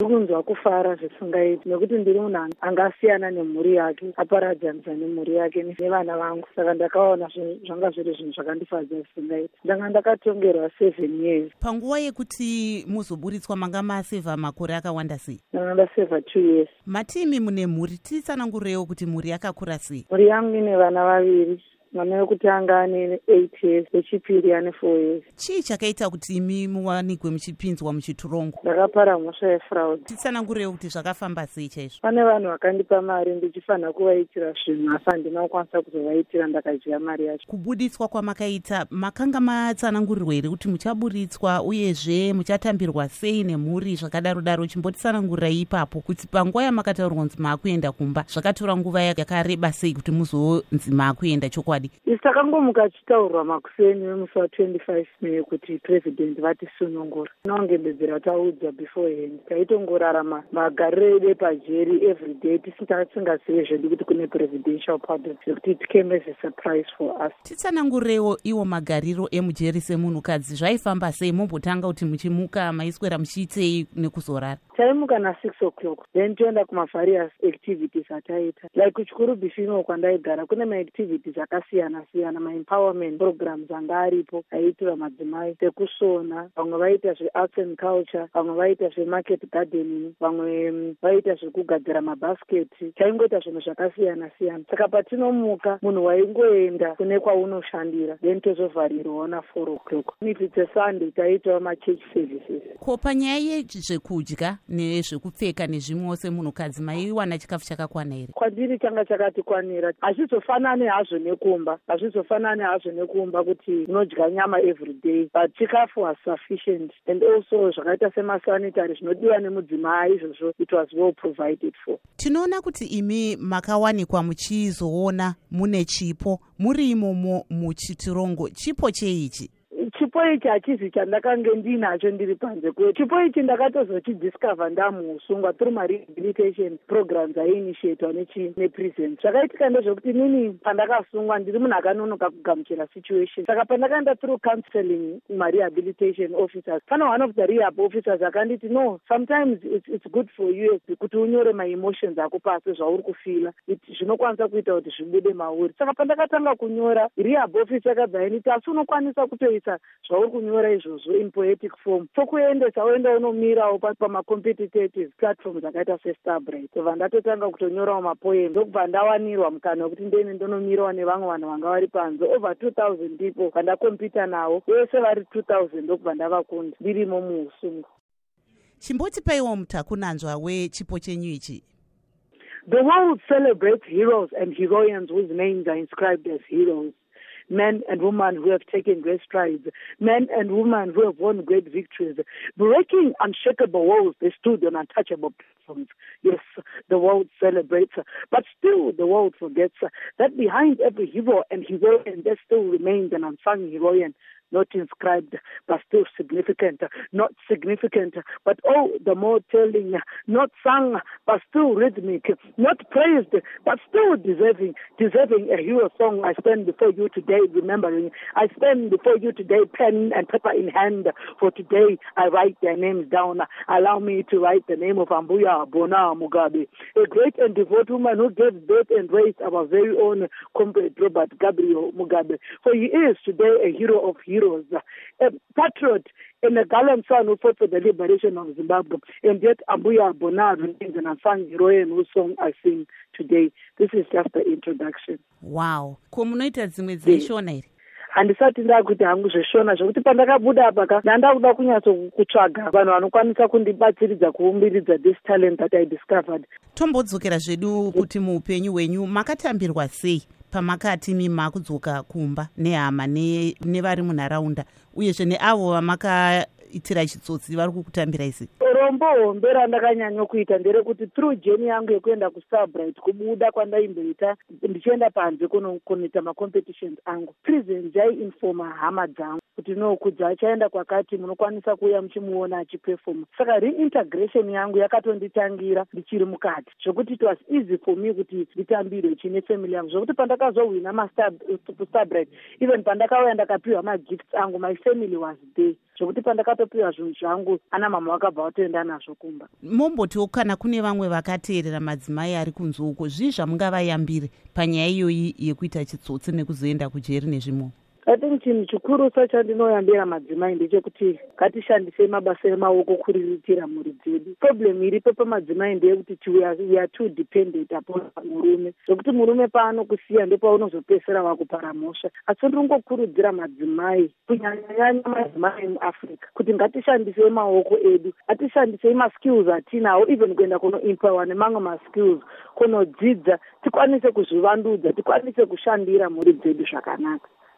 ndiri kunzwa kufara zvisingaiti nekuti ndiri munhu angasiyana nemhuri yake aparadzanisa nemhuri yake nevana vangu. Saka ndakaona zvanga zviri zvinhu zvakandifadza zvisingaiti. Ndanga ndakatongerwa seven years. Panguva yekuti muzoburitswa manga masevha makore akawanda sei? Ndanga ndasevha two years. Matimi mune mhuri titsanangurewo kuti mhuri yakakura sei? Mhuri yangu ine vana vaviri mwana wekutanga ane eight years wechipiri ane four years. Chii chakaita kuti imi muwanikwe muchipinzwa muchiturongo? Ndakapara mhosva yefraud. Titsanangurewo kuti zvakafamba sei chaizvo? Pane vanhu vakandipa mari ndichifanira kuvaitira zvinhu asi handina kukwanisa kuzovaitira ndakadya mari yacho. Kubuditswa kwamakaita makanga matsanangurirwa here kuti muchaburitswa uyezve muchatambirwa sei nemhuri zvakadaro daro chimbotitsanangurira ipapo kuti panguva yamakataurirwa kunzi maakuenda kumba zvakatora nguva yakareba sei kuti muzonzi maakuenda chokwadi chokwadi isi takangomuka tichitaurwa makuseni wemusi wa25 may kuti purezidendi vatisunungura inongebedzera taudzwa beforehand. Taitongorarama magariro edu epajeri every day tisingazive zvedu kuti kune presidential pardon zvekuti it came as a surprise for us. Titsanangurewo iwo magariro emujeri semunhukadzi zvaifamba sei? Mombotanga kuti muchimuka maiswera muchiitei nekuzorara taimuka na6 o'clock then toenda kumavarious activities ataita. Like chikuru bifino kwandaigara kune maactivities akasiyana siyana maempowerment programs anga aripo aiitira madzimai sekusona vamwe vaita zvearts and culture vamwe vaita zvemarket gardening vamwe vaita zvekugadzira mabasketi taingoita zvinhu zvakasiyana siyana saka patinomuka munhu waingoenda kune kwaunoshandira then tozovharirwawo na4 o'clock. If its a sunday taiitawo machurch services ko panyaya yezvekudya nezvekupfeka nezvimwewo semunhukadzi maiwana chikafu chakakwana here kwandiri changa chakatikwanira hazvizofanani hazvo nekumba hazvizofanani hazvo nekumba kuti unodya nyama every day but chikafu was sufficient. And also zvakaita semasanitary zvinodiwa nemudzimai izvozvo it was well provided for. Tinoona kuti imi makawanikwa muchizoona mune chipo. Muri imomo muchitirongo. Chipo cheichi chipo ichi hachizi chandakange ndinacho ndiri panze kwe chipo ichi ndakatozochidiscover ndamuusungwa through marehabilitation programs aiinitiatwa neprison. Zvakaitika ndezvekuti inini pandakasungwa ndiri munhu akanonoka kugamuchira situation. Saka pandakaenda through counseling marehabilitation officers pane one of the rehab officers akanditi no sometimes it's, it's good for you kuti unyore maemotions ako pasi zvauri kufila. Zvinokwanisa kuita kuti zvibude mauri. Saka pandakatanga kunyora rehab office yakabva yainditi asi unokwanisa kutoisa zvauri kunyora izvozvo in poetic form. Sokuendesa woenda unomirawo pamacompetitive platforms akaita sestarbright. Obva ndatotanga kutonyorawo mapoem ndokubva ndawanirwa mukana wekuti ndiende ndonomirawo nevamwe vanhu vanga vari panze. Over two thousand people vandakompita navo vese vari two thousand ndokubva ndavakunda ndirimo muusungu chimboti paiwo mutakunanzva wechipo chenyu ichi? The world celebrates heroes and heroines whose names are inscribed as heroes. Men and women who have taken great strides, men and women who have won great victories. Breaking unshakable walls, they stood on untouchable platforms. Yes, the world celebrates, but still the world forgets that behind every hero and heroine, there still remains an unsung heroine not inscribed, but still significant, not significant, but oh, the more telling, not sung, but still rhythmic, not praised, but still deserving, deserving a hero song. I stand before you today, remembering. I stand before you today, pen and paper in hand. For today, I write their names down. Allow me to write the name of Ambuya Bona Mugabe, a great and devout woman who gave birth and raised our very own comrade Robert Gabriel Mugabe. For he is today a hero of heroes heroes, a patriot and a gallant son who fought for the liberation of Zimbabwe. And yet Abuya Bonar remains an unsung heroine whose song I sing today. This is just the introduction. Wow. Ko munoita dzimwe dzeishona here? handisati ndakuti hangu zveshona zvokuti pandakabuda apa ka ndanda kuda kunyatsokutsvaga vanhu vanokwanisa kundibatsiridza kuumbiridza this talent that i discovered tombodzokera zvedu kuti muupenyu hwenyu makatambirwa sei pamakati mimakudzoka kumba nehama nevari ne munharaunda uyezve neavo vamakaitira chitsotsi vari kukutambira isi rombo hombe randakanyanya kuita nderekuti through jeni yangu yekuenda kustarbright kubuda kwandaimboita ndichienda panze kunoita macompetitions angu. Prison jaiinfoma hama dzangu kuti no kudzi achaenda kwakati munokwanisa kuuya muchimuona achipefoma saka reintegration yangu yakatonditangira ndichiri mukati. Zvokuti it was easy for me kuti nditambirwe chine family yangu. Zvokuti pandakazohwina mastarbright even pandakauya ndakapiwa magifts angu my family was there. Zvokuti pandakatopiwa zvinhu zvangu ana mama vakabva vatoenda nazvo kumba. Mombotiwo kana kune vamwe vakateerera madzimai ari kunzi uko zvii zvamungavayambire panyaya iyoyi yekuita chitsotsi nekuzoenda kujeri nezvimwewo i think chinhu chikurusa chandinoyambira madzimai ndechekuti ngatishandisei mabasa emaoko kuriritira mhuri dzedu. Problem iripo pamadzimai ndeyekuti weare too dependent upon murume. Zvokuti murume paanokusiya ndopaunozopedzisira vakupara mhosva. Asi ndinongokurudzira madzimai kunyanyanyanya madzimai muafrica kuti ngatishandisei maoko edu atishandisei maskills atinawo even kuenda kunoempower nemamwe maskills kunodzidza tikwanise kuzvivandudza tikwanise kushandira mhuri dzedu zvakanaka